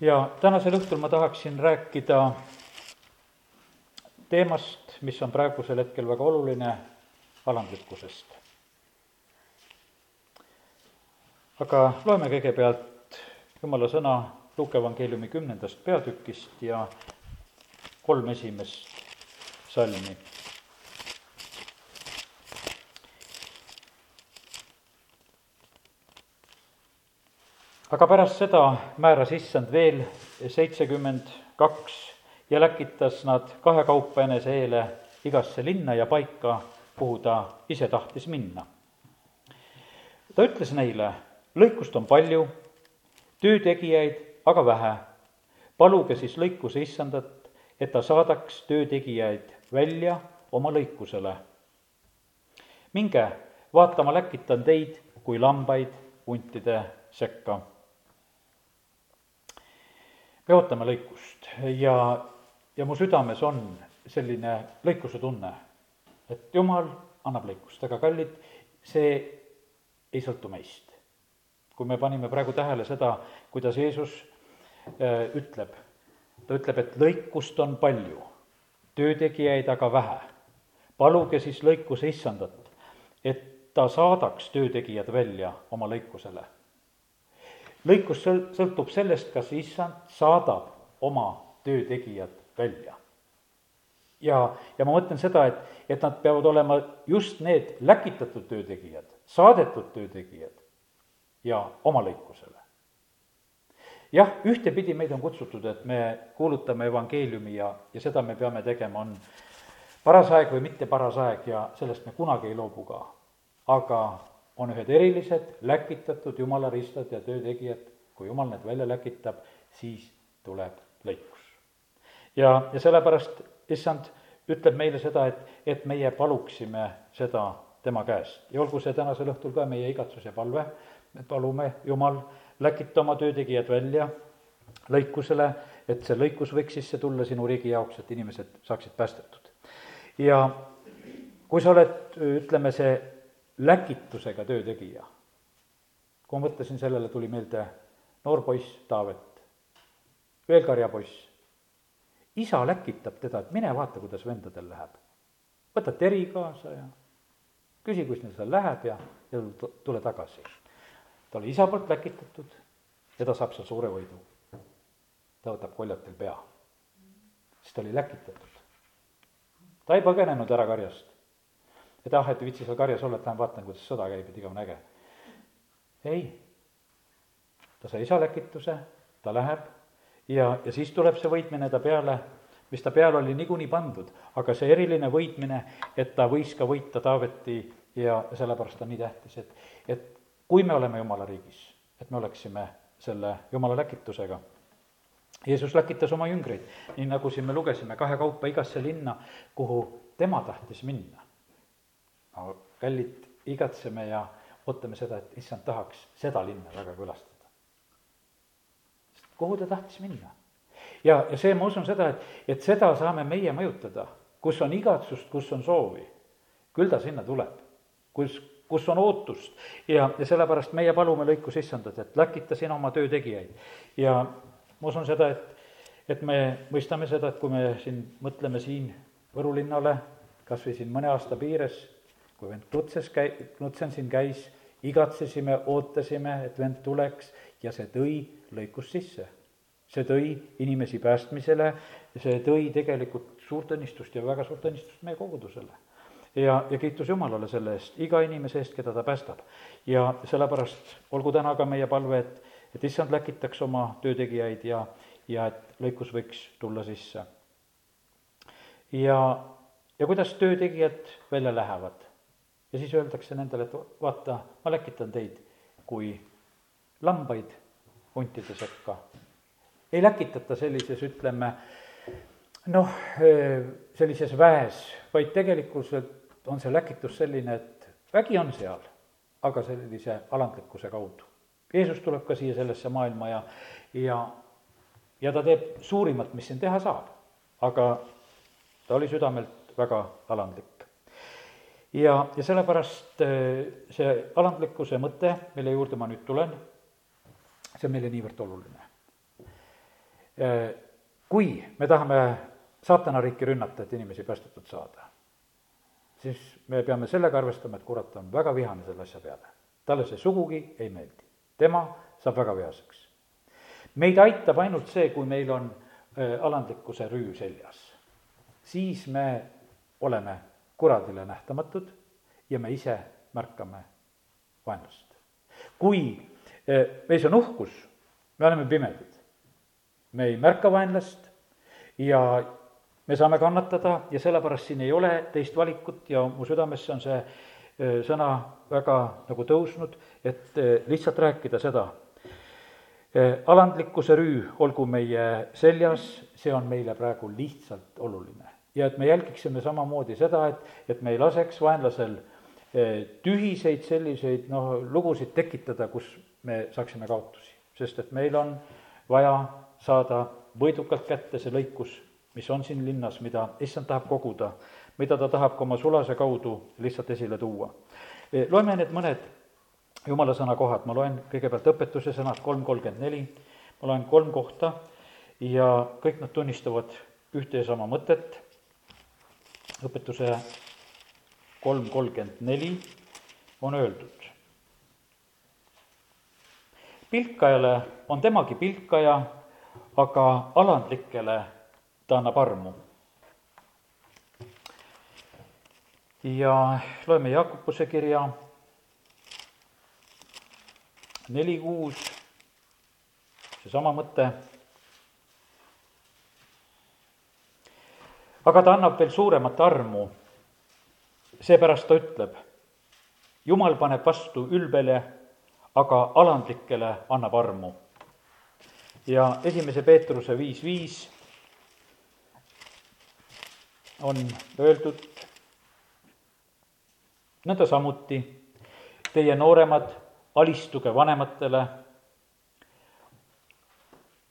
ja tänasel õhtul ma tahaksin rääkida teemast, mis on praegusel hetkel väga oluline, alandlikkusest. aga loeme kõigepealt jumala sõna Luuke evangeeliumi kümnendast peatükist ja kolm esimest salmi aga pärast seda määras issand veel seitsekümmend kaks ja läkitas nad kahekaupa enese eele igasse linna ja paika, kuhu ta ise tahtis minna. ta ütles neile, lõikust on palju, töötegijaid aga vähe. paluge siis lõikuse issandat, et ta saadaks töötegijaid välja oma lõikusele. minge, vaata, ma läkitan teid kui lambaid huntide sekka me ootame lõikust ja, ja mu südames on selline lõikuse tunne, et jumal annab lõikust, aga kallid, see ei sõltu meist. kui me panime praegu tähele seda, kuidas Jeesus äh, ütleb, ta ütleb, et lõikust on palju, töötegijaid aga vähe. paluge siis lõikuse issandat, et ta saadaks töötegijad välja oma lõikusele lõikus sõl-, sõltub sellest, kas issand saadab oma töötegijad välja. ja, ja ma mõtlen seda, et, et nad peavad olema just need läkitatud töötegijad, saadetud töötegijad ja oma lõikusele. jah, ühtepidi meid on kutsutud, et me kuulutame evangeeliumi ja, ja seda me peame tegema, on paras aeg või mitte paras aeg ja sellest me kunagi ei loobu ka. aga on ühed erilised läkitatud jumala ristad ja töötegijad, kui jumal need välja läkitab, siis tuleb lõikus. ja, ja sellepärast issand ütleb meile seda, et, et meie paluksime seda tema käest ja olgu see tänasel õhtul ka meie igatsus ja palve, me palume, Jumal, läkita oma töötegijad välja lõikusele, et see lõikus võiks sisse tulla sinu riigi jaoks, et inimesed saaksid päästetud. ja kui sa oled, ütleme, see läkitusega töötegija. kui ma mõtlesin sellele, tuli meelde noor poiss Taavet, veel karjapoiss. isa läkitab teda, et mine vaata, kuidas vendadel läheb. võta teri kaasa ja küsi, kus neil seal läheb ja, ja tule tagasi. ta oli isa poolt läkitatud ja ta saab seal suure võidu. ta võtab koljatel pea, sest ta oli läkitatud. ta ei põgenenud ära karjast et ah, et ei viitsi seal karjas olla, et lähen vaatan, kuidas sõda käib, et igav on äge. ei, ta sai isa läkituse, ta läheb ja, ja siis tuleb see võitmine ta peale, mis ta peale oli niikuinii pandud, aga see eriline võitmine, et ta võis ka võita Taaveti ja sellepärast on nii tähtis, et, et kui me oleme Jumala riigis, et me oleksime selle Jumala läkitusega. Jeesus läkitas oma jüngreid, nii nagu siin me lugesime, kahekaupa igasse linna, kuhu tema tahtis minna aga kallid, igatseme ja ootame seda, et issand tahaks seda linna väga külastada. sest kuhu ta tahtis minna? ja, ja see, ma usun seda, et, et seda saame meie mõjutada, kus on igatsust, kus on soovi, küll ta sinna tuleb, kus, kus on ootust ja, ja sellepärast meie palume lõikus issandat, et läkita sina oma töö tegijaid. ja ma usun seda, et, et me mõistame seda, et kui me siin mõtleme siin Võru linnale, kas või siin mõne aasta piires, kui vend Tutses käi-, Knutsen siin käis, igatsesime, ootasime, et vend tuleks ja see tõi lõikus sisse. see tõi inimesi päästmisele see tõi tegelikult suurt õnnistust ja väga suurt õnnistust meie kogudusele. ja, ja kiitus Jumalale selle eest, iga inimese eest, keda ta päästab. ja sellepärast olgu täna ka meie palve, et, et issand läkitaks oma töötegijaid ja, ja et lõikus võiks tulla sisse. ja, ja kuidas töötegijad välja lähevad? Ja siis öeldakse nendele, et vaata, ma läkitan teid kui lambaid huntide sekka. ei läkitata sellises, ütleme, noh, sellises väes, vaid tegelikult on see läkitus selline, et vägi on seal, aga sellise alandlikkuse kaudu. Jeesus tuleb ka siia sellesse maailma ja, ja, ja ta teeb suurimat, mis siin teha saab. aga ta oli südamelt väga alandlik ja, ja sellepärast äh, see alandlikkuse mõte, mille juurde ma nüüd tulen, see on meile niivõrd oluline. kui me tahame saatana riiki rünnata, et inimesi päästetud saada, siis me peame sellega arvestama, et kurat on väga vihane selle asja peale. talle see sugugi ei meeldi. tema saab väga vihaseks. meid aitab ainult see, kui meil on alandlikkuse rüü seljas. siis me oleme kuradile nähtamatud ja me ise märkame vaenlast. kui meis on uhkus, me oleme pimedad. me ei märka vaenlast ja me saame kannatada ja sellepärast siin ei ole teist valikut ja mu südamesse on see sõna väga nagu tõusnud, et lihtsalt rääkida seda. alandlikkuse rüü olgu meie seljas, see on meile praegu lihtsalt oluline. Ja et me jälgiksime samamoodi seda, et, et me ei laseks vaenlasel tühiseid selliseid noh, lugusid tekitada, kus me saaksime kaotusi. sest et meil on vaja saada võidukalt kätte see lõikus mis on siin linnas, mida issand tahab koguda, mida ta tahab ka oma sulase kaudu lihtsalt esile tuua. E, loeme need mõned jumala sõna kohad, ma loen kõigepealt õpetuse sõnad kolm kolmkümmend neli, ma loen kolm kohta ja kõik nad tunnistavad ühte ja sama mõtet, õpetuse kolm kolmkümmend neli on öeldud. pilkajale on temagi pilkaja, aga alandlikele ta annab armu. ja loeme Jakobuse kirja neli kuus, seesama mõte. Aga ta annab veel suuremat armu. seepärast ta ütleb, jumal paneb vastu ülbele, aga alandlikele annab armu. ja esimese Peetruse viis viis on öeldud nõnda samuti, teie nooremad, alistuge vanematele,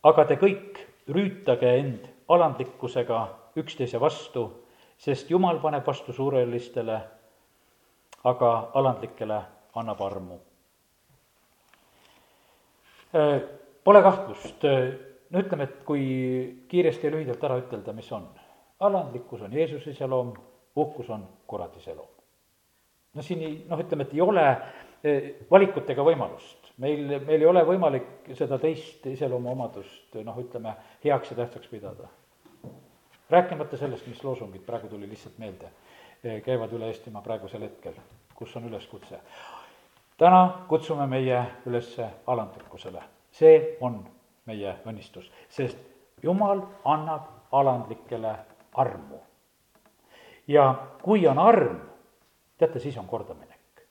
aga te kõik rüütage end alandlikkusega üksteise vastu, sest Jumal paneb vastu suurelistele, aga alandlikele annab armu. Pole kahtlust, no ütleme, et kui kiiresti ja lühidalt ära ütelda, mis on alandlikkus on Jeesuse iseloom, uhkus on kuradi iseloom. no siin ei, noh, ütleme, et ei ole eh, valikutega võimalust, meil, meil ei ole võimalik seda teist iseloomuomadust noh, ütleme, heaks ja tähtsaks pidada. Rääkimata sellest, mis loosungid praegu tuli lihtsalt meelde, eh, käivad üle Eestimaa praegusel hetkel, kus on üleskutse. täna kutsume meie üles alandlikkusele, see on meie õnnistus, sest jumal annab alandlikele armu. ja kui on arm, teate, siis on kordaminek.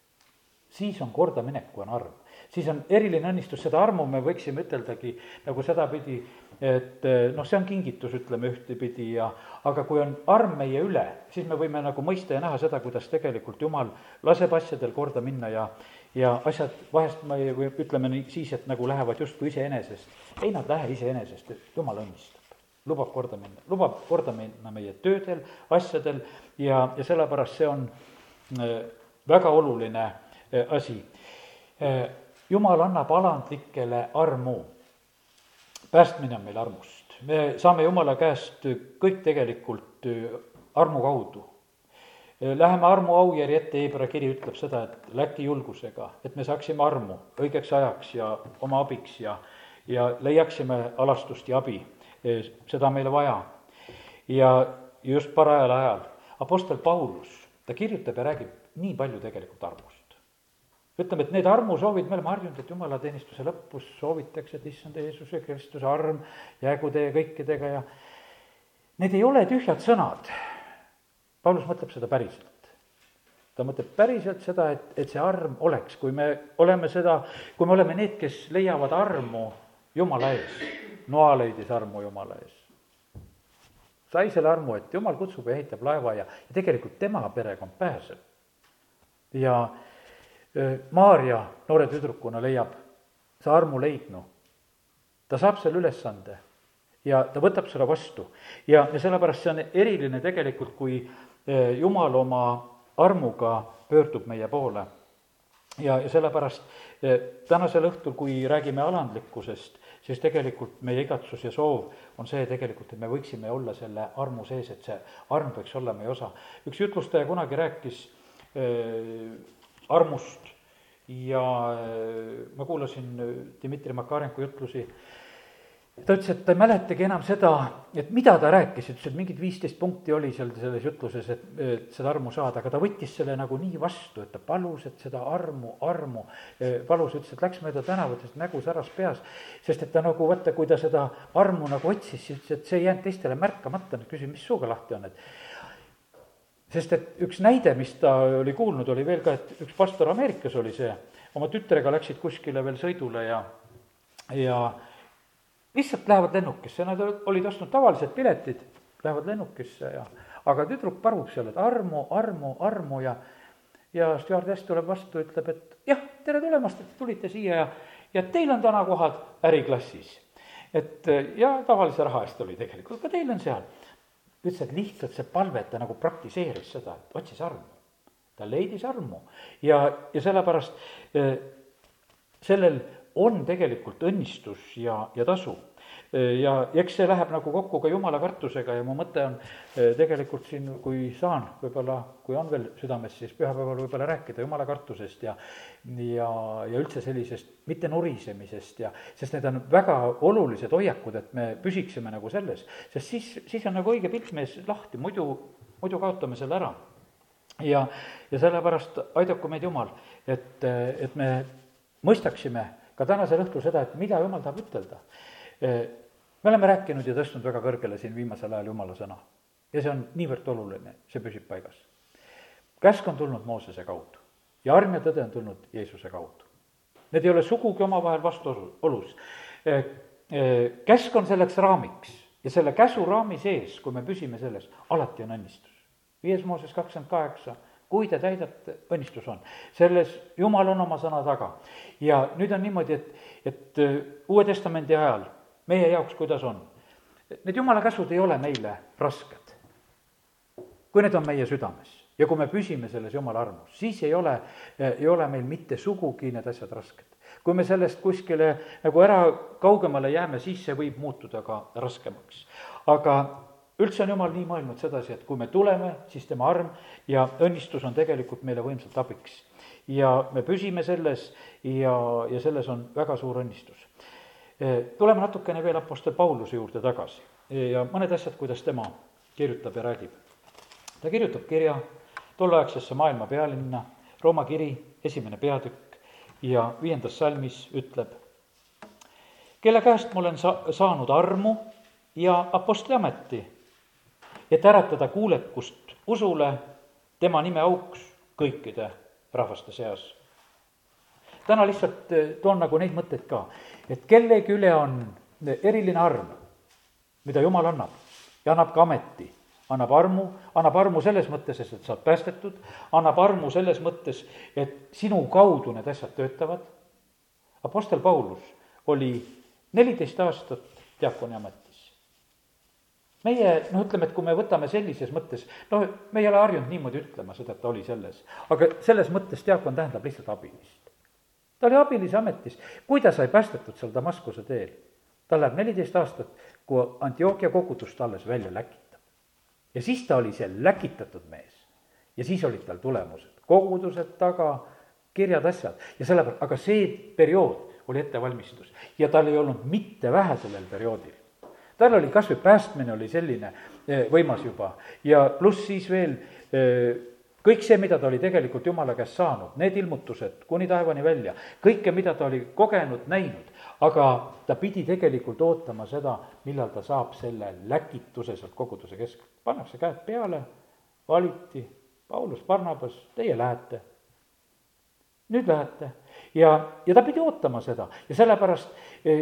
siis on kordaminek, kui on arm. siis on eriline õnnistus, seda armu me võiksime üteldagi nagu sedapidi, et noh, see on kingitus, ütleme ühtepidi ja aga kui on arm meie üle, siis me võime nagu mõista ja näha seda, kuidas tegelikult Jumal laseb asjadel korda minna ja ja asjad vahest me või ütleme nii siis, et nagu lähevad justkui iseenesest. ei, nad lähe iseenesest, et Jumal õnnistab lubab korda minna, lubab korda minna meie töödel, asjadel ja, ja sellepärast see on äh, väga oluline äh, asi. Jumal annab alandlikele armu. Päästmine on meil armust, me saame Jumala käest kõik tegelikult armu kaudu. Läheme armu aujärje ette, Hebra kiri ütleb seda, et Läti julgusega, et me saaksime armu õigeks ajaks ja oma abiks ja, ja leiaksime alastust ja abi seda on meile vaja. ja just parajal ajal Apostel Paulus, ta kirjutab ja räägib nii palju tegelikult armust. Ütleme, et need armusoovid, me oleme harjunud, et jumalateenistuse lõpus soovitakse, et issand Jeesuse Kristuse arm jäägu teie kõikidega ja need ei ole tühjad sõnad. Paulus mõtleb seda päriselt ta mõtleb päriselt seda, et, et see arm oleks, kui me oleme seda, kui me oleme need, kes leiavad armu Jumala ees noa leidis armu Jumala ees. sai selle armu, et Jumal kutsub ja ehitab laeva ja, ja tegelikult tema perekond pääseb. ja Maarja noore tüdrukuna leiab see armu leidnu. ta saab selle ülesande ja ta võtab seda vastu. ja, ja sellepärast see on eriline tegelikult, kui Jumal oma armuga pöördub meie poole. ja, ja sellepärast eh, tänasel õhtul, kui räägime alandlikkusest, siis tegelikult meie igatsus ja soov on see tegelikult, et me võiksime olla selle armu sees, et see arm võiks olla meie osa. üks jutlustaja kunagi rääkis äh, armust. Ja äh, ma kuulasin Dmitri Makarenko jutlusi. Äh, ta ütles, et ta ei mäletagi enam seda, et mida ta rääkis, ütles, et mingid viisteist punkti oli seal selles jutluses, et, et seda armu saada, aga ta võttis selle nagu nii vastu, et ta palus, et seda armu, armu. Palus, ütles, et läks mööda tänavat, sest nägu säras peas. sest et ta nagu vaata, kui ta seda armu nagu otsis, siis ütles, et see ei jäänud teistele märkamata, nüüd küsin, mis suuga lahti on, et sest et üks näide, mis ta oli kuulnud, oli veel ka, et üks pastor Ameerikas oli see, oma tütrega läksid kuskile veel sõidule ja, ja lihtsalt lähevad lennukisse, nad olid ostnud tavalised piletid, lähevad lennukisse ja aga tüdruk palub seal, et armu, armu, armu ja ja stjuardess tuleb vastu, ütleb, et jah, tere tulemast, et tulite siia ja ja teil on täna kohad äriklassis. et ja tavalise raha eest oli tegelikult, ka teil on seal. Ütles, et lihtsalt see palve, et ta nagu praktiseeris seda, et otsis armu. ta leidis armu ja, ja sellepärast eh, sellel on tegelikult õnnistus ja, ja tasu. Ja eks see läheb nagu kokku ka jumala kartusega ja mu mõte on eh, tegelikult siin, kui saan, võib-olla kui on veel südames, siis pühapäeval võib-olla rääkida jumala kartusest ja ja, ja üldse sellisest mitte nurisemisest ja, sest need on väga olulised hoiakud, et me püsiksime nagu selles, sest siis, siis on nagu õige pilt mees lahti, muidu, muidu kaotame selle ära. ja, ja sellepärast aidaku meid Jumal, et, et me mõistaksime ka tänasel õhtul seda, et mida jumal tahab ütelda. Me oleme rääkinud ja tõstnud väga kõrgele siin viimasel ajal jumala sõna ja see on niivõrd oluline, see püsib paigas. käsk on tulnud Moosese kaudu ja arm ja tõde on tulnud Jeesuse kaudu. Need ei ole sugugi omavahel vastuolus. käsk on selleks raamiks ja selle käsuraami sees, kui me püsime selles, alati on õnnistus. viies Mooses kakskümmend kaheksa kui te täidate, õnnistus on. selles Jumal on oma sõna taga. ja nüüd on niimoodi, et, et äh, Uue Testamendi ajal meie jaoks, kuidas on, need Jumala käsud ei ole meile rasked. kui need on meie südames ja kui me püsime selles Jumala armus, siis ei ole, ei ole meil mitte sugugi need asjad rasked. kui me sellest kuskile nagu ära kaugemale jääme, siis see võib muutuda ka raskemaks. aga üldse on Jumal nii mõelnud sedasi, et kui me tuleme, siis tema arm ja õnnistus on tegelikult meile võimsalt abiks. ja me püsime selles ja, ja selles on väga suur õnnistus. E, tuleme natukene veel Apostel Pauluse juurde tagasi ja mõned asjad, kuidas tema kirjutab ja räägib. ta kirjutab kirja tolleaegsesse maailma pealinna, Rooma kiri, esimene peatükk ja viiendas salmis ütleb, kelle käest ma olen sa-, saanud armu ja apostliameti et äratada kuulekust usule tema nime auks kõikide rahvaste seas. täna lihtsalt eh, toon nagu neid mõtteid ka, et kellegi üle on eriline arm, mida Jumal annab ja annab ka ameti annab armu, annab armu selles mõttes, et sa oled päästetud, annab armu selles mõttes, et sinu kaudu need asjad töötavad. Apostel Paulus oli neliteist aastat diakoni ametis meie noh, ütleme, et kui me võtame sellises mõttes, no me ei ole harjunud niimoodi ütlema seda, et ta oli selles, aga selles mõttes diakon tähendab lihtsalt abilist. Ta oli abilise ametis, kui ta sai päästetud seal Damaskuse teel, tal läheb neliteist aastat, kui Antioquia kogudust alles välja läkitab. ja siis ta oli see läkitatud mees. Ja siis olid tal tulemused, kogudused taga, kirjad, asjad. Ja sellepärast, aga see periood oli ettevalmistus. Ja tal ei olnud mitte vähe sellel perioodil. Tal oli kas või päästmine oli selline eh, võimas juba. Ja pluss siis veel eh, kõik see, mida ta oli tegelikult Jumala käest saanud, need ilmutused kuni taevani välja, kõike, mida ta oli kogenud, näinud, aga ta pidi tegelikult ootama seda, millal ta saab selle läkituse sealt koguduse keskelt. pannakse käed peale, valiti, Paulus, Barnabas, teie lähete. nüüd lähete ja, ja ta pidi ootama seda ja sellepärast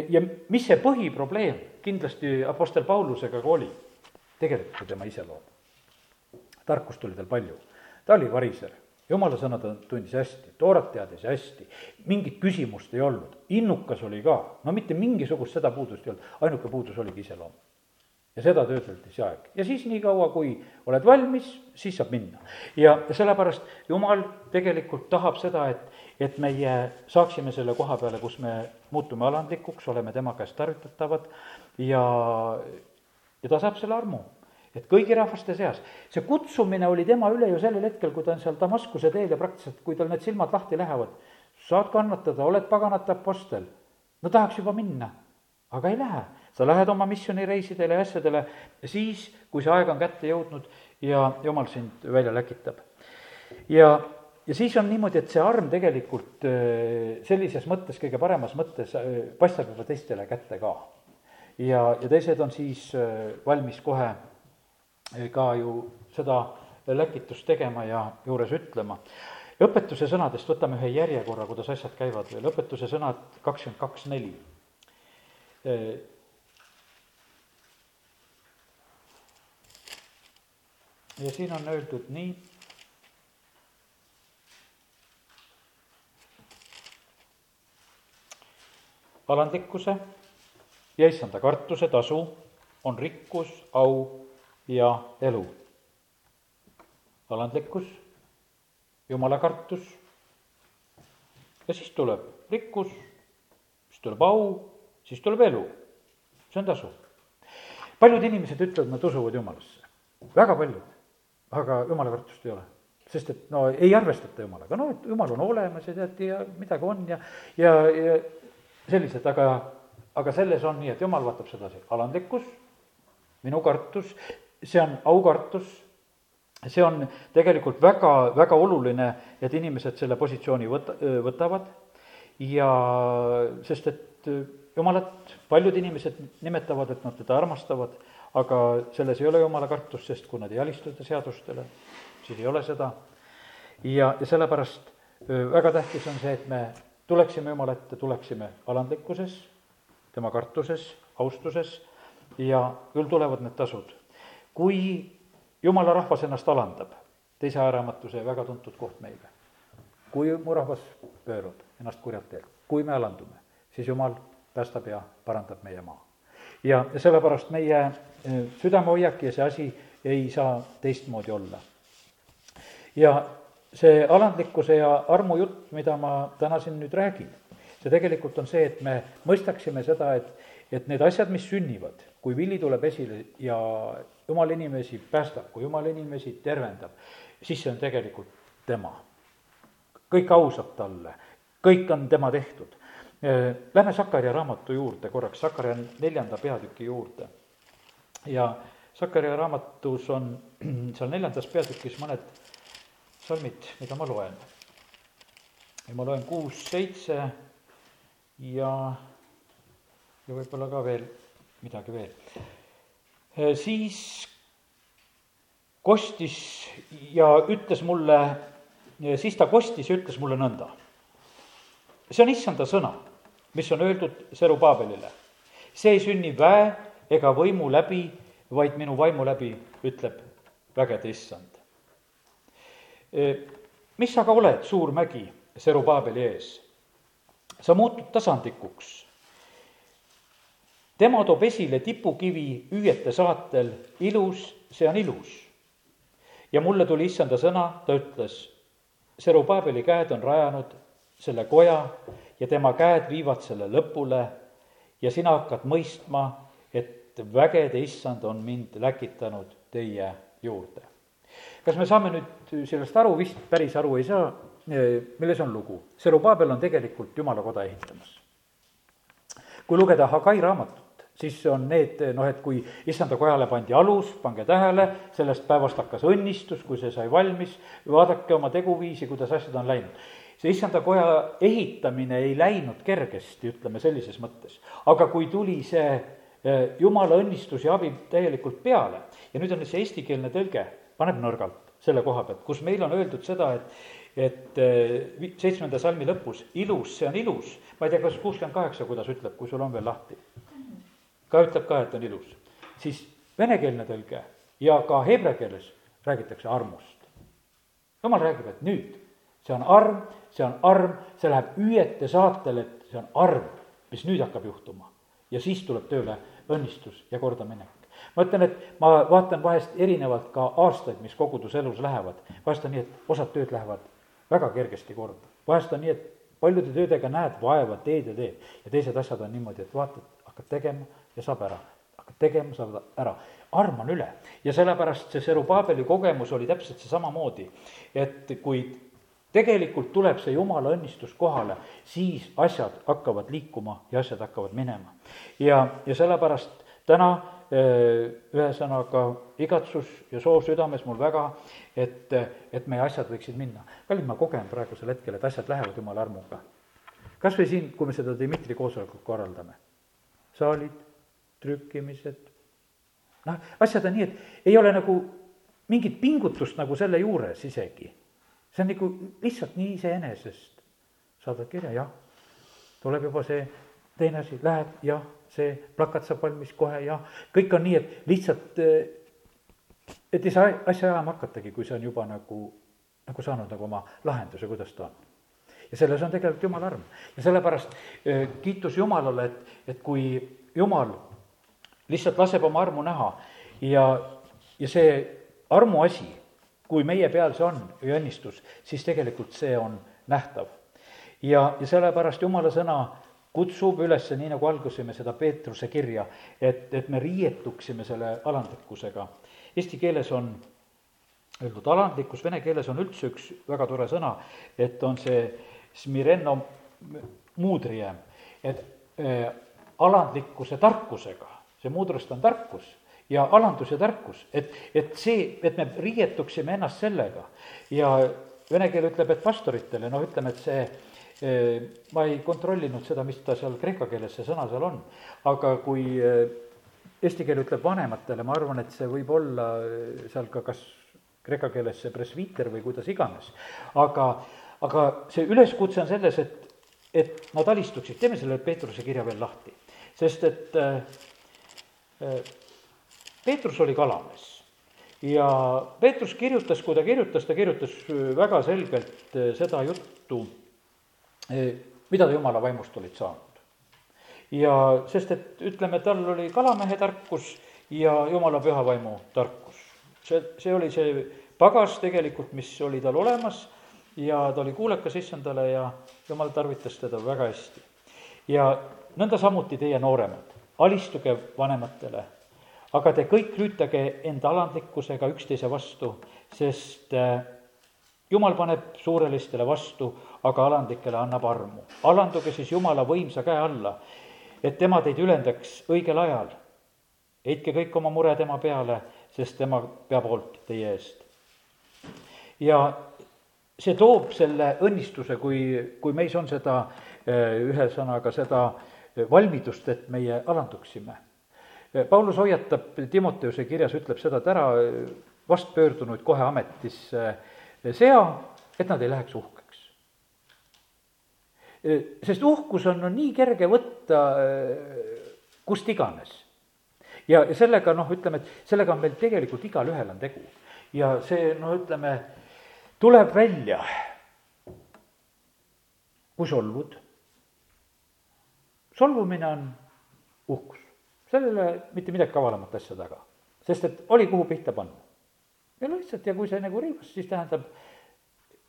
ja mis see põhiprobleem kindlasti Apostel Paulusega ka oli, tegelikult tema iseloom. tarkust oli tal palju, ta oli variser, jumala sõna ta tundis hästi, toorat teadis hästi, mingit küsimust ei olnud, innukas oli ka, no mitte mingisugust seda puudust ei olnud, ainuke puudus oligi iseloom. Ja seda töödeldi see aeg. Ja siis niikaua, kui oled valmis, siis saab minna. ja sellepärast Jumal tegelikult tahab seda, et, et meie saaksime selle koha peale, kus me muutume alandlikuks, oleme tema käest tarvitatavad. Ja, ja ta saab selle armu et kõigi rahvaste seas, see kutsumine oli tema üle ju sellel hetkel, kui ta on seal Damaskuse teel ja praktiliselt, kui tal need silmad lahti lähevad, saad kannatada, oled paganate apostel. no tahaks juba minna, aga ei lähe. sa lähed oma missioonireisidele ja asjadele siis, kui see aeg on kätte jõudnud ja jumal sind välja läkitab. ja, ja siis on niimoodi, et see arm tegelikult äh, sellises mõttes, kõige paremas mõttes äh, paistab juba teistele kätte ka. ja, ja teised on siis äh, valmis kohe ka ju seda läkitust tegema ja juures ütlema. õpetuse sõnadest võtame ühe järjekorra, kuidas asjad käivad veel, õpetuse sõnad kakskümmend kaks neli. ja siin on öeldud nii, alandlikkuse ja issanda kartuse tasu on rikkus, au ja elu. alandlikkus, jumalakartus ja siis tuleb rikkus, siis tuleb au, siis tuleb elu. see on tasu. paljud inimesed ütlevad, nad usuvad jumalasse, väga paljud, aga jumalakartust ei ole. Sest et no ei arvestata jumalaga, no et jumal on olemas ja tead ja midagi on ja, ja, ja sellised, aga, aga selles on nii, et jumal vaatab sedasi, alandlikkus, minu kartus, see on aukartus, see on tegelikult väga, väga oluline, et inimesed selle positsiooni võta, võtavad. Ja sest et jumalat paljud inimesed nimetavad, et nad teda armastavad, aga selles ei ole jumala kartust, sest kui nad ei alistu ta seadustele, siis ei ole seda. ja, ja sellepärast väga tähtis on see, et me tuleksime Jumala ette, tuleksime alandlikkuses, tema kartuses, austuses ja küll tulevad need tasud kui jumala rahvas ennast alandab, teise ajaraamatu väga tuntud koht meile. kui mu rahvas pöörab ennast kurjalt teelt, kui me alandume, siis jumal päästab ja parandab meie maa. ja, ja sellepärast meie eh, südamehoiak ja see asi ei saa teistmoodi olla. ja see alandlikkuse ja armu jutt, mida ma täna siin nüüd räägin, see tegelikult on see, et me mõistaksime seda, et, et need asjad, mis sünnivad, kui vili tuleb esile ja jumal inimesi päästab, kui jumal inimesi tervendab, siis see on tegelikult tema. kõik au saab talle, kõik on tema tehtud. Lähme Sakarja raamatu juurde korraks, Sakarja neljanda peatüki juurde. ja Sakarja raamatus on seal neljandas peatükis mõned salmid, mida ma loen. ja ma loen kuus, seitse ja, ja võib-olla ka veel midagi veel Äh, siis kostis ja ütles mulle, siis ta kostis ja ütles mulle nõnda. see on issanda sõna, mis on öeldud Serubaabelile. see ei sünni väe ega võimu läbi, vaid minu vaimu läbi, ütleb vägede issand. Äh, mis aga oled, suur mägi Serubaabeli ees? sa muutud tasandikuks tema toob esile tipukivi hüüete saatel, ilus, see on ilus. ja mulle tuli issanda sõna, ta ütles, Serubaabeli käed on rajanud selle koja ja tema käed viivad selle lõpule ja sina hakkad mõistma, et vägede issand on mind läkitanud teie juurde. kas me saame nüüd sellest aru, vist päris aru ei saa, milles on lugu? Serubaabel on tegelikult jumala koda ehitamas. kui lugeda Hagai raamatut, siis on need noh, et kui issanda kojale pandi alus, pange tähele, sellest päevast hakkas õnnistus, kui see sai valmis, vaadake oma teguviisi, kuidas asjad on läinud. see issanda koja ehitamine ei läinud kergesti, ütleme sellises mõttes, aga kui tuli see eh, jumala õnnistus ja abi täielikult peale ja nüüd on see eestikeelne tõlge, paneb nõrgalt selle koha pealt, kus meil on öeldud seda, et et eh, seitsmenda salmi lõpus, ilus, see on ilus, ma ei tea, kas kuuskümmend kaheksa, kuidas ütleb, kui sul on veel lahti ka ütleb ka, et on ilus. siis venekeelne tõlge ja ka heebrea keeles räägitakse armust. jumal räägib, et nüüd, see on arm, see on arm, see läheb hüüete saatel, et see on arm, mis nüüd hakkab juhtuma. ja siis tuleb tööle õnnistus ja kordaminek. ma ütlen, et ma vaatan vahest erinevalt ka aastaid, mis koguduselus lähevad, vahest on nii, et osad tööd lähevad väga kergesti korda vahest on nii, et paljude töödega näed vaeva, teed ja teed ja teised asjad on niimoodi, et vaatad, hakkad tegema ja saab ära. hakkad tegema, saab ära. arm on üle ja sellepärast see Serubaabeli kogemus oli täpselt see samamoodi, et kui tegelikult tuleb see jumala õnnistus kohale, siis asjad hakkavad liikuma ja asjad hakkavad minema. ja, ja sellepärast täna ühesõnaga igatsus ja soov südames mul väga, et, et meie asjad võiksid minna. kallid, ma kogen praegusel hetkel, et asjad lähevad jumala armuga. kas või siin, kui me seda Dmitri koosolekut korraldame, saalid, trükkimised, noh, asjad on nii, et ei ole nagu mingit pingutust nagu selle juures isegi. see on nagu lihtsalt nii iseenesest. saadad kirja, jah, tuleb juba see teine asi, läheb, jah see plakat saab valmis kohe ja kõik on nii, et lihtsalt, eh, et ei saa asja ajama hakatagi, kui see on juba nagu, nagu saanud nagu oma lahenduse, kuidas ta on. ja selles on tegelikult jumala arm ja sellepärast eh, kiitus Jumalale, et, et kui Jumal lihtsalt laseb oma armu näha ja, ja see armuasi, kui meie peal see on või õnnistus, siis tegelikult see on nähtav. ja, ja sellepärast Jumala sõna kutsub üles, nii nagu algusime seda Peetruse kirja, et, et me riietuksime selle alandlikkusega. Eesti keeles on öeldud alandlikkus, vene keeles on üldse üks väga tore sõna, et on see smireno muudriem, et äh, alandlikkuse tarkusega, see muudrust on tarkus ja alandus ja tarkus, et, et see, et me riietuksime ennast sellega. Ja vene keel ütleb, et pastoritele, noh, ütleme, et see ma ei kontrollinud seda, mis ta seal kreeka keeles, see sõna seal on, aga kui eesti keel ütleb vanematele, ma arvan, et see võib olla seal ka kas kreeka keeles see presviiter või kuidas iganes. aga, aga see üleskutse on selles, et, et nad alistuksid, teeme selle Peetruse kirja veel lahti, sest et äh, Peetrus oli kalamees ja Peetrus kirjutas, kui ta kirjutas, ta kirjutas väga selgelt seda juttu mida ta jumala vaimust olid saanud. ja sest, et ütleme, tal oli kalamehe tarkus ja jumala püha vaimu tarkus. see, see oli see pagas tegelikult, mis oli tal olemas ja ta oli kuulekas issandale ja jumal tarvitas teda väga hästi. ja nõnda samuti teie nooremad, alistuge vanematele, aga te kõik lüütage enda alandlikkusega üksteise vastu, sest äh, jumal paneb suurelistele vastu, aga alandlikele annab armu. alanduge siis Jumala võimsa käe alla, et tema teid ülendaks õigel ajal. heitke kõik oma mure tema peale, sest tema peab hoolt teie eest. ja see toob selle õnnistuse, kui, kui meis on seda, eh, ühesõnaga seda valmidust, et meie alanduksime. Eh, Paulus hoiatab Timoteuse kirjas, ütleb seda, et ära vastpöördunuid kohe ametisse sea, et nad ei läheks uhkeks sest uhkus on, on nii kerge võtta kust iganes. ja, ja sellega noh, ütleme, et sellega on meil tegelikult igalühel on tegu. ja see no ütleme, tuleb välja, kui solvud. Solvumine on uhkus, seal ei ole mitte midagi kavalamat asja taga, sest et oli, kuhu pihta panna. ja lihtsalt ja kui see nagu riivas, siis tähendab,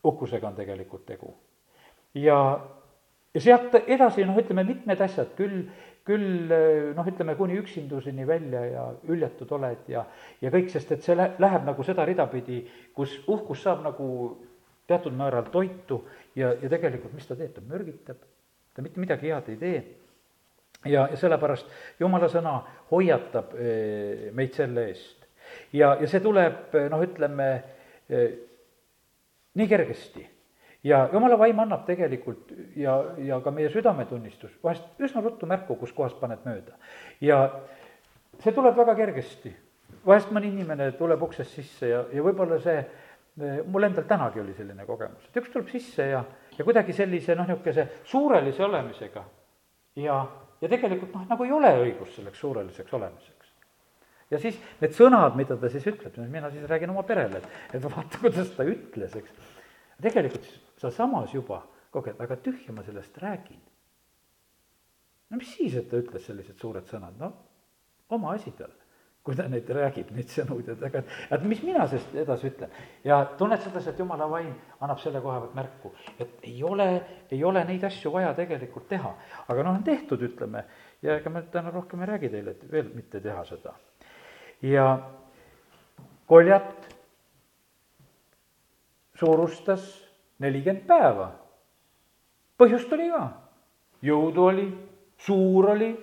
uhkusega on tegelikult tegu. ja ja sealt edasi noh, ütleme mitmed asjad, küll, küll noh, ütleme kuni üksinduseni välja ja hüljatud oled ja, ja kõik, sest et see lä-, läheb nagu seda rida pidi, kus uhkus saab nagu teatud määral toitu ja, ja tegelikult mis ta teeb, ta mürgitab, ta mitte midagi head ei tee. Ja, ja sellepärast jumala sõna hoiatab eh, meid selle eest. ja, ja see tuleb noh, ütleme eh, nii kergesti ja jumala vaim annab tegelikult ja, ja ka meie südametunnistus vahest üsna ruttu märku, kus kohas paned mööda. ja see tuleb väga kergesti. vahest mõni inimene tuleb uksest sisse ja, ja võib-olla see, mul endal tänagi oli selline kogemus, et üks tuleb sisse ja, ja kuidagi sellise noh, niisuguse suurelise olemisega ja, ja tegelikult noh, nagu ei ole õigust selleks suureliseks olemiseks ja siis need sõnad, mida ta siis ütleb, mina siis räägin oma perele, et, et vaata, kuidas ta ütles, eks. tegelikult sealsamas juba koged, aga tühja ma sellest räägin. no mis siis, et ta ütles sellised suured sõnad, no oma asi tal. Kui ta neid räägib, neid sõnu, tead, aga et mis mina sellest edasi ütlen. ja tunned sedasi, et jumala vaim annab selle koha pealt märku, et ei ole, ei ole neid asju vaja tegelikult teha. aga noh, on tehtud, ütleme, ja ega ma täna rohkem ei räägi teile, et veel mitte teha seda. ja koljat suurustas nelikümmend päeva. põhjust oli ka, jõudu oli, suur oli,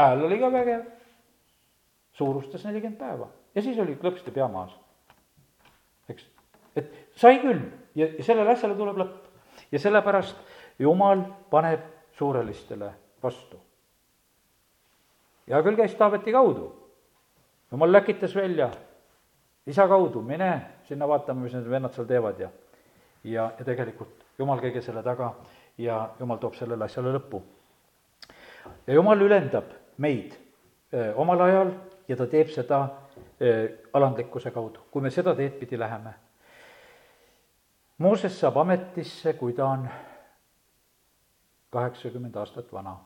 hääl oli ka vägev suurustas nelikümmend päeva ja siis oli klõpsti pea maas. eks, et sai küll ja, ja sellele asjale tuleb lõpp. ja sellepärast jumal paneb suurelistele vastu. hea küll, käis Taaveti kaudu. jumal läkitas välja isa kaudu, mine sinna vaatame, mis need vennad seal teevad ja ja, ja tegelikult jumal kõige selle taga ja jumal toob sellele asjale lõpu. ja jumal ülendab meid öö, omal ajal ja ta teeb seda alandlikkuse kaudu, kui me seda teed pidi läheme. Mooses saab ametisse, kui ta on kaheksakümmend aastat vana.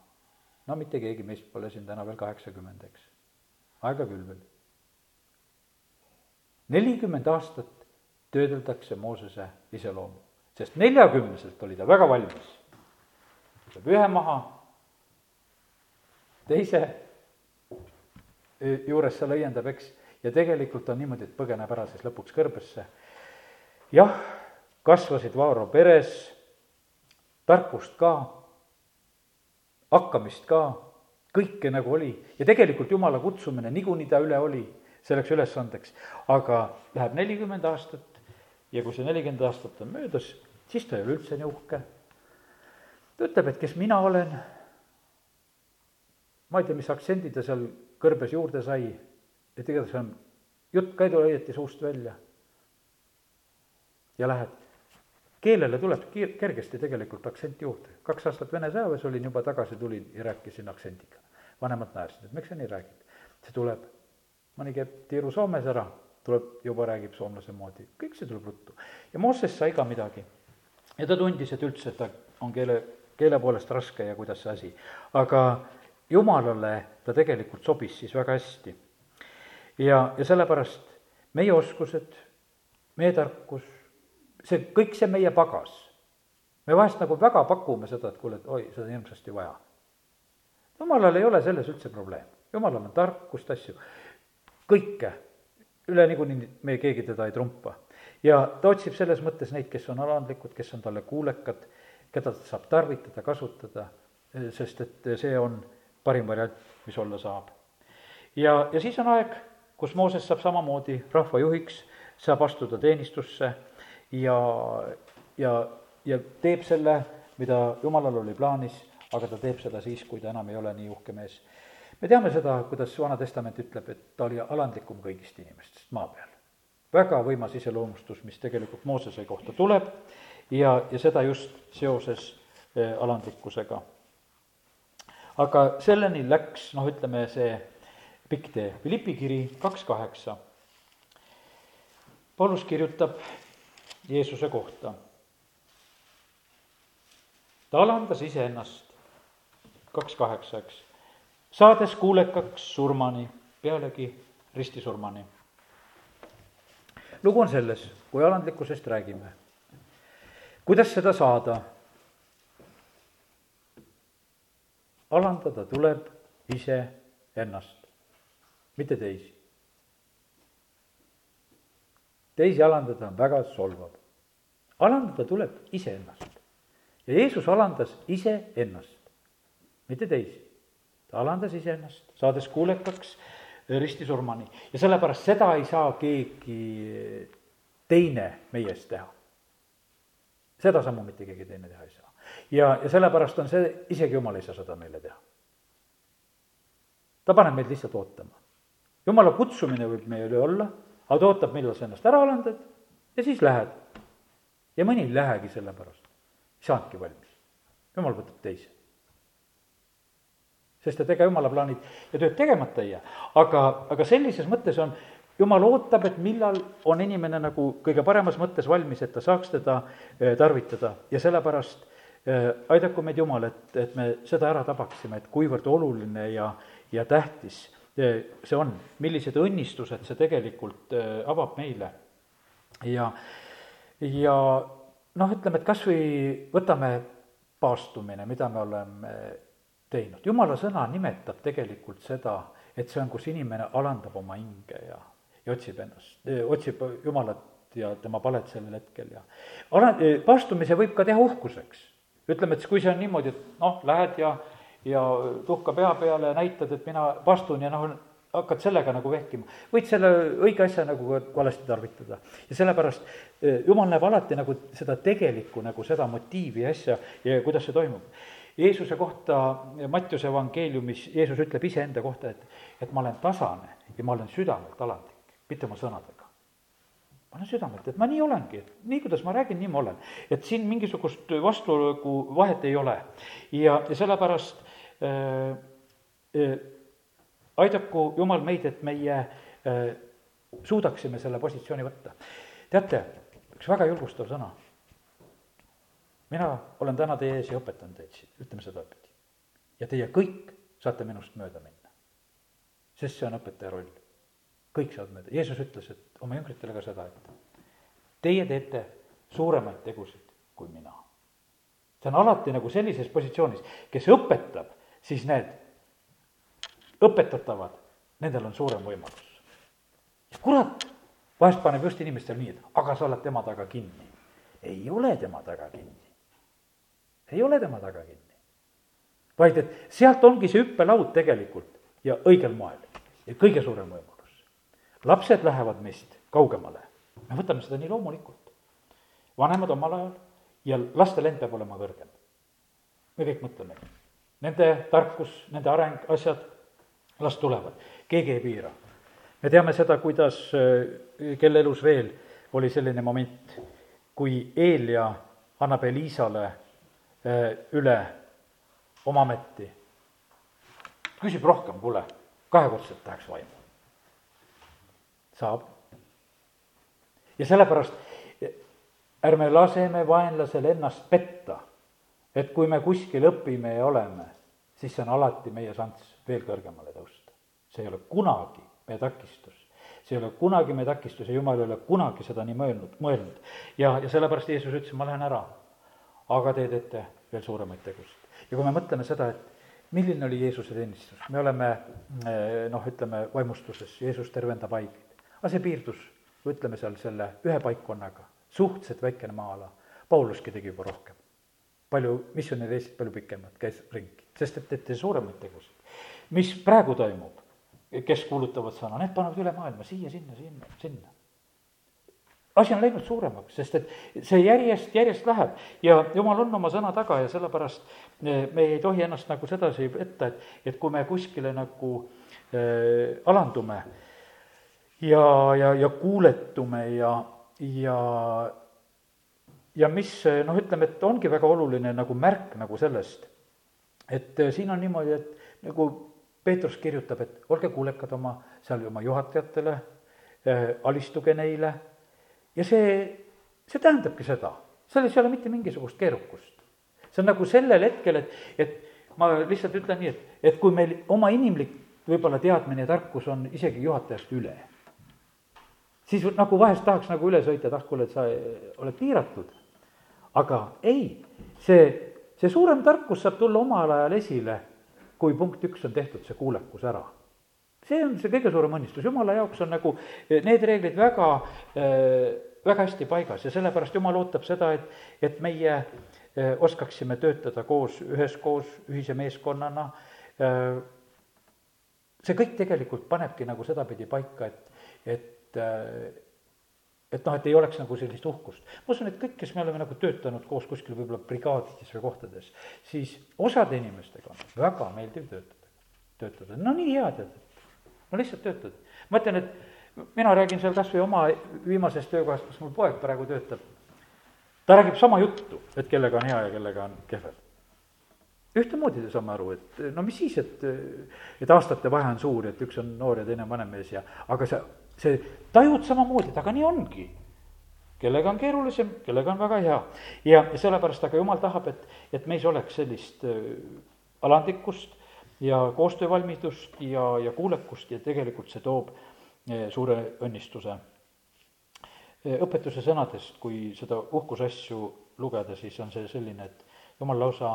no mitte keegi meist pole siin täna veel kaheksakümmend, eks. aega küll veel. nelikümmend aastat töödeldakse Moosese iseloomu, sest neljakümneselt oli ta väga valmis. võtab ühe maha, teise juures seal õiendab, eks, ja tegelikult on niimoodi, et põgeneb ära siis lõpuks kõrbesse. jah, kasvasid Vaaro peres, tarkust ka, hakkamist ka, kõike nagu oli ja tegelikult jumala kutsumine niikuinii ta üle oli selleks ülesandeks, aga läheb nelikümmend aastat ja kui see nelikümmend aastat on möödas, siis ta ei ole üldse nii uhke. ta ütleb, et kes mina olen, ma ei tea, mis aktsendi ta seal kõrbes juurde sai, et igatahes on, jutt ka ei tule õieti suust välja. ja lähed, keelele tuleb kiir-, kergesti tegelikult aktsent juurde, kaks aastat Vene sõjaväes olin, juba tagasi tulin ja rääkisin aktsendiga. vanemad naersid, et miks sa nii räägid, see tuleb, mõni käib tiiru Soomes ära, tuleb, juba räägib soomlase moodi, kõik see tuleb ruttu. ja Mooses sai ka midagi. ja ta tundis, et üldse, ta on keele, keele poolest raske ja kuidas see asi, aga jumalale ta tegelikult sobis siis väga hästi. ja, ja sellepärast meie oskused, meie tarkus, see, kõik see meie pagas, me vahest nagu väga pakume seda, et kuule, et oi, seda on hirmsasti vaja. jumalal ei ole selles üldse probleem, jumalal on tarkust, asju, kõike, üle niikuinii meie keegi teda ei trumpa. ja ta otsib selles mõttes neid, kes on alandlikud, kes on talle kuulekad, keda ta saab tarvitada, kasutada, sest et see on parim variant, mis olla saab. ja, ja siis on aeg, kus Mooses saab samamoodi rahvajuhiks, saab astuda teenistusse ja, ja, ja teeb selle, mida jumalal oli plaanis, aga ta teeb seda siis, kui ta enam ei ole nii uhke mees. me teame seda, kuidas Vana Testament ütleb, et ta oli alandlikum kõigist inimestest maa peal. väga võimas iseloomustus, mis tegelikult Moosese kohta tuleb ja, ja seda just seoses eh, alandlikkusega aga selleni läks, noh, ütleme see pikk tee, Philippi kiri kaks kaheksa. Paulus kirjutab Jeesuse kohta. ta alandas iseennast, kaks kaheksa, eks, saades kuulekaks surmani, pealegi ristisurmani. lugu on selles, kui alandlikkusest räägime. kuidas seda saada alandada tuleb iseennast, mitte teisi. teisi alandada on väga solvav. alandada tuleb iseennast. ja Jeesus alandas iseennast, mitte teisi. ta alandas iseennast, saades kuulekaks ristisurmani ja sellepärast seda ei saa keegi teine meiest teha. seda sammu mitte keegi teine teha ei saa ja, ja sellepärast on see, isegi jumal ei saa seda meile teha. ta paneb meid lihtsalt ootama. jumala kutsumine võib meie üle olla, aga ta ootab, millal sa ennast ära alandad ja siis lähed. ja mõni ei lähegi sellepärast, ei saanudki valmis. jumal võtab teise. sest et ega jumala plaanid ja tööd tegemata ei jää, aga, aga sellises mõttes on jumal ootab, et millal on inimene nagu kõige paremas mõttes valmis, et ta saaks teda eh, tarvitada ja sellepärast aidaku meid Jumal, et, et me seda ära tabaksime, et kuivõrd oluline ja, ja tähtis see on, millised õnnistused see tegelikult avab meile. ja, ja noh, ütleme, et kas või võtame paastumine, mida me oleme teinud, jumala sõna nimetab tegelikult seda, et see on, kus inimene alandab oma hinge ja, ja otsib ennast, otsib jumalat ja tema palet sellel hetkel ja ala-, paastumise võib ka teha uhkuseks. Ütleme, et kui see on niimoodi, et noh, lähed ja, ja tuhka pea peale ja näitad, et mina paastun ja noh, hakkad sellega nagu vehkima, võid selle õige asja nagu valesti tarvitada. ja sellepärast eh, jumal näeb alati nagu seda tegelikku nagu seda motiivi ja asja ja kuidas see toimub. Jeesuse kohta Mattiuse evangeeliumis Jeesus ütleb iseenda kohta, et, et ma olen tasane ja ma olen südamelt alandlik, mitte oma sõnadega. Olen südamelt, et ma nii olengi, et nii, kuidas ma räägin, nii ma olen. et siin mingisugust vastuolu vahet ei ole ja, ja sellepärast äh, äh, aidaku Jumal meid, et meie äh, suudaksime selle positsiooni võtta. teate, üks väga julgustav sõna. mina olen täna teie ees ja õpetan teid siin, ütleme sedapidi. ja teie kõik saate minust mööda minna. sest see on õpetaja roll. Kõik saavad mööda, Jeesus ütles, et oma jüngritele ka seda, et teie teete suuremaid tegusid kui mina. see on alati nagu sellises positsioonis, kes õpetab, siis need õpetatavad, nendel on suurem võimalus. kurat, vahest paneb just inimestel nii, et aga sa oled tema taga kinni. ei ole tema taga kinni. ei ole tema taga kinni. vaid et sealt ongi see hüppelaud tegelikult ja õigel moel ja kõige suurem võimalus. Lapsed lähevad meist kaugemale, me võtame seda nii loomulikult. vanemad omal ajal ja laste lend peab olema kõrgem. me kõik mõtleme, nende tarkus, nende areng, asjad las tulevad, keegi ei piira. me teame seda, kuidas, äh, kelle elus veel oli selline moment, kui Eelia annab Eliisale äh, üle oma ameti. küsib rohkem, kuule, kahekordselt tahaks vaimu. Saab. ja sellepärast ärme laseme vaenlasel ennast petta, et kui me kuskil õpime ja oleme, siis see on alati meie šanss veel kõrgemale tõusta. see ei ole kunagi meie takistus. see ei ole kunagi meie takistus ja jumal ei ole kunagi seda nii mõelnud, mõelnud. ja, ja sellepärast Jeesus ütles, ma lähen ära, aga te teete veel suuremaid tegusid. ja kui me mõtleme seda, et milline oli Jeesuse teenistus, me oleme eh, noh, ütleme vaimustuses, Jeesus tervendab haigeid. Aga see piirdus, ütleme seal selle ühe paikkonnaga, suhteliselt väikene maa-ala. Pauluski tegi juba rohkem. palju, missionäri Eestit palju pikemalt käis ringi, sest et teete suuremaid tegusid. Mis praegu toimub, kes kuulutavad sõna, need panevad üle maailma siia, sinna, sinna, asi on läinud suuremaks, sest et see järjest, järjest läheb. Ja jumal on oma sõna taga ja sellepärast eh, me ei tohi ennast nagu sedasi võtta, et, et kui me kuskile nagu äh, alandume ja, ja, ja kuuletume ja, ja ja mis noh, ütleme, et ongi väga oluline nagu märk nagu sellest, et eh, siin on niimoodi, et nagu Peetrus kirjutab, et olge kuulekad oma, seal oma juhatajatele äh,, alistuge neile ja see, see tähendabki seda, selles ei ole mitte mingisugust keerukust. see on nagu sellel hetkel, et, et ma lihtsalt ütlen nii, et, et kui meil oma inimlik võib-olla teadmine ja tarkus on isegi juhatajast üle, siis nagu vahest tahaks nagu üle sõita, tahaks, kuule, et sa oled piiratud. aga ei, see, see suurem tarkus saab tulla omal ajal esile kui punkt üks on tehtud see kuulekus ära. see on see kõige suurem õnnistus, jumala jaoks on nagu eh, need reeglid väga, eh, väga hästi paigas ja sellepärast jumal ootab seda, et, et meie eh, oskaksime töötada koos, üheskoos, ühise meeskonnana. see kõik tegelikult panebki nagu sedapidi paika, et, et et noh, et ei oleks nagu sellist uhkust. ma usun, et kõik, kes me oleme nagu töötanud koos kuskil võib-olla brigaadides või kohtades, siis osade inimestega on väga meeldiv töötada, töötada, no nii hea tead, et no lihtsalt töötad. ma ütlen, et mina räägin seal kas või oma viimasest töökohast, kus mul poeg praegu töötab, ta räägib sama juttu, et kellega on hea ja kellega on kehvem. ühtemoodi saame aru, et no mis siis, et, et aastate vahe on suur, et üks on noor ja teine on vanem mees ja, aga see see tajud samamoodi, et aga nii ongi. kellega on keerulisem, kellega on väga hea. ja sellepärast aga jumal tahab, et, et meis oleks sellist äh, alandlikkust ja koostöövalmidust ja, ja kuulekust ja tegelikult see toob eh, suure õnnistuse. Eh, õpetuse sõnadest, kui seda uhkusasju lugeda, siis on see selline, et jumal lausa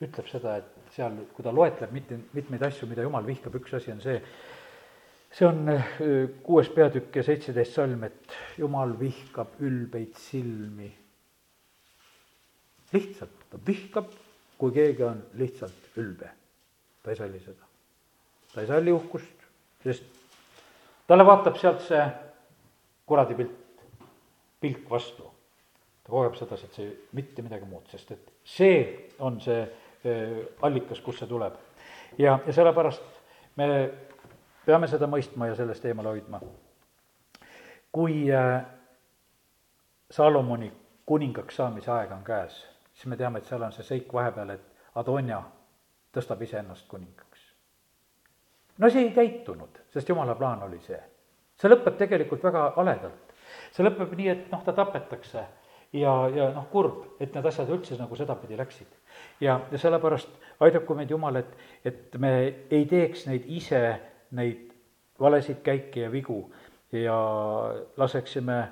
ütleb seda, et seal, kui ta loetleb mitte, mitmeid asju, mida jumal vihkab, üks asi on see, see on äh, kuues peatükk ja seitseteist salm, et jumal vihkab ülbeid silmi. lihtsalt, ta vihkab, kui keegi on lihtsalt ülbe. ta ei salli seda. ta ei salli uhkust, sest talle vaatab sealt see kuradi pilt, pilk vastu. ta kogeb sedasi, et see mitte midagi muud, sest et see on see äh, allikas, kust see tuleb. ja, ja sellepärast me peame seda mõistma ja sellest eemale hoidma. kui äh, Salomoni kuningaks saamise aeg on käes, siis me teame, et seal on see seik vahepeal, et Adonia tõstab iseennast kuningaks. no see ei täitunud, sest jumala plaan oli see. see lõpeb tegelikult väga haledalt. see lõpeb nii, et noh, ta tapetakse ja, ja noh, kurb, et need asjad üldse nagu sedapidi läksid. ja, ja sellepärast aidaku meid Jumal, et, et me ei teeks neid ise neid valesid käike ja vigu ja laseksime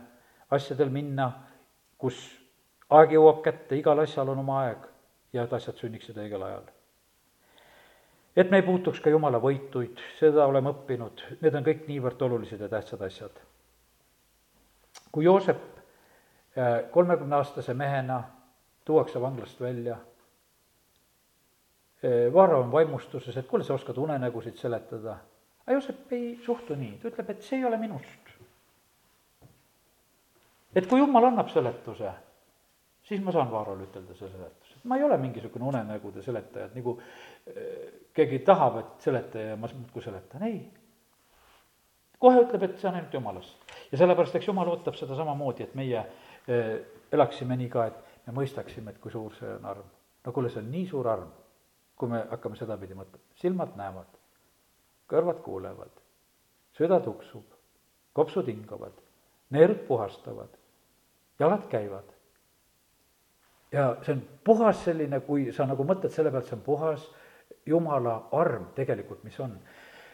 asjadel minna, kus aeg jõuab kätte, igal asjal on oma aeg ja et asjad sünniksid õigel ajal. et me ei puutuks ka jumala võituid, seda oleme õppinud, need on kõik niivõrd olulised ja tähtsad asjad. kui Joosep äh, kolmekümneaastase mehena tuuakse vanglast välja, äh, Vaaro on vaimustuses, et kuule, sa oskad unenägusid seletada aga Joosep ei suhtu nii, ta ütleb, et see ei ole minust. et kui jumal annab seletuse, siis ma saan Vaarole ütelda see seletus, et ma ei ole mingisugune unenägude seletaja, et nagu äh, keegi tahab, et seletaja ja ma muudkui seletan, ei. kohe ütleb, et see on ainult jumalast. ja sellepärast, eks jumal ootab seda samamoodi, et meie äh, elaksime nii ka, et me mõistaksime, et kui suur see on arm. no kuule, see on nii suur arm, kui me hakkame sedapidi mõtlema, silmad näevad, kõrvad kuulevad, süda tuksub, kopsud hingavad, neerud puhastavad, jalad käivad. ja see on puhas selline, kui sa nagu mõtled selle pealt, see on puhas jumala arm tegelikult, mis on.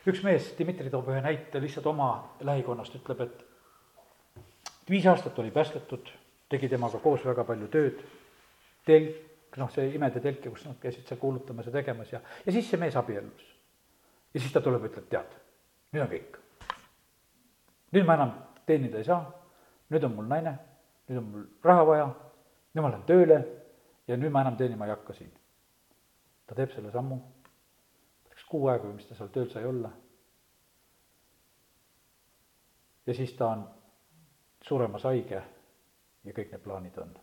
üks mees, Dmitri toob ühe näite lihtsalt oma lähikonnast, ütleb, et viis aastat oli päästetud, tegi temaga koos väga palju tööd, telk, noh, see imede telk ja kus nad käisid seal kuulutamas ja tegemas ja, ja siis see mees abiellus ja siis ta tuleb ütleb, tead, nüüd on kõik. nüüd ma enam teenida ei saa, nüüd on mul naine, nüüd on mul raha vaja, nüüd ma lähen tööle ja nüüd ma enam teenima ei hakka siin. ta teeb selle sammu, läks kuu aega või mis ta seal tööl sai olla. ja siis ta on suremas haige ja kõik need plaanid on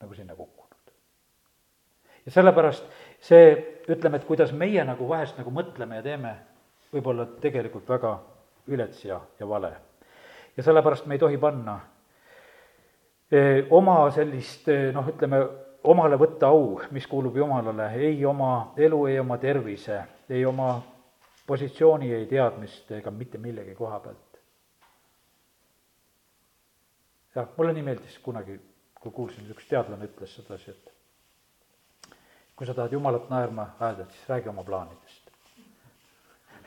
nagu sinna kukkunud ja sellepärast see, ütleme, et kuidas meie nagu vahest nagu mõtleme ja teeme, võib olla tegelikult väga ülets ja, ja vale. ja sellepärast me ei tohi panna e, oma sellist e, noh, ütleme, omale võtta au, mis kuulub Jumalale, ei oma elu, ei oma tervise, ei oma positsiooni, ei teadmist ega mitte millegi koha pealt. jah, mulle nii meeldis kunagi, kui kuulsin, üks teadlane ütles sedasi, et kui sa tahad Jumalat naerma ajada, siis räägi oma plaanidest.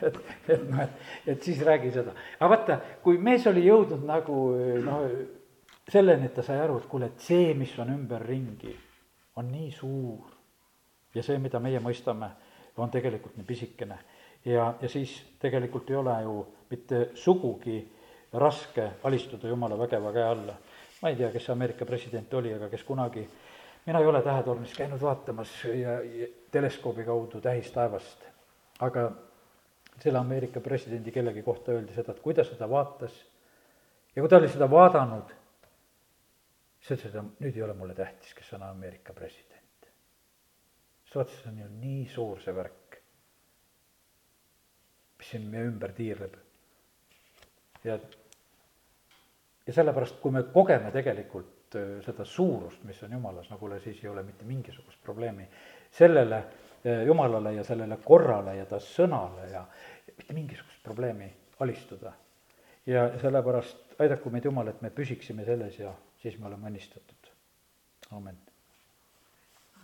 et, et noh, et, et siis räägi seda. aga vaata, kui mees oli jõudnud nagu noh, selleni, et ta sai aru, et kuule, et see, mis on ümberringi, on nii suur. ja see, mida meie mõistame, on tegelikult nii pisikene. ja, ja siis tegelikult ei ole ju mitte sugugi raske alistuda Jumala vägeva käe alla. ma ei tea, kes Ameerika president oli, aga kes kunagi äh, mina ei ole tähetornis käinud vaatamas ja, ja teleskoobi kaudu tähistaevast, aga selle Ameerika presidendi kellegi kohta öeldi seda, et kui ta seda vaatas ja kui ta oli seda vaadanud, siis ütles, et nüüd ei ole mulle tähtis, kes on Ameerika president. siis ta vaatas, see on ju nii suur see värk, mis siin meie ümber tiirleb. ja, ja sellepärast, kui me kogeme tegelikult Äh, seda suurust, mis on jumalas, no kuule, siis ei ole mitte mingisugust probleemi sellele äh, jumalale ja sellele korrale ja ta sõnale ja mitte mingisugust probleemi alistuda. ja sellepärast aidaku meid Jumal, et me püsiksime selles ja siis me oleme õnnistatud. amin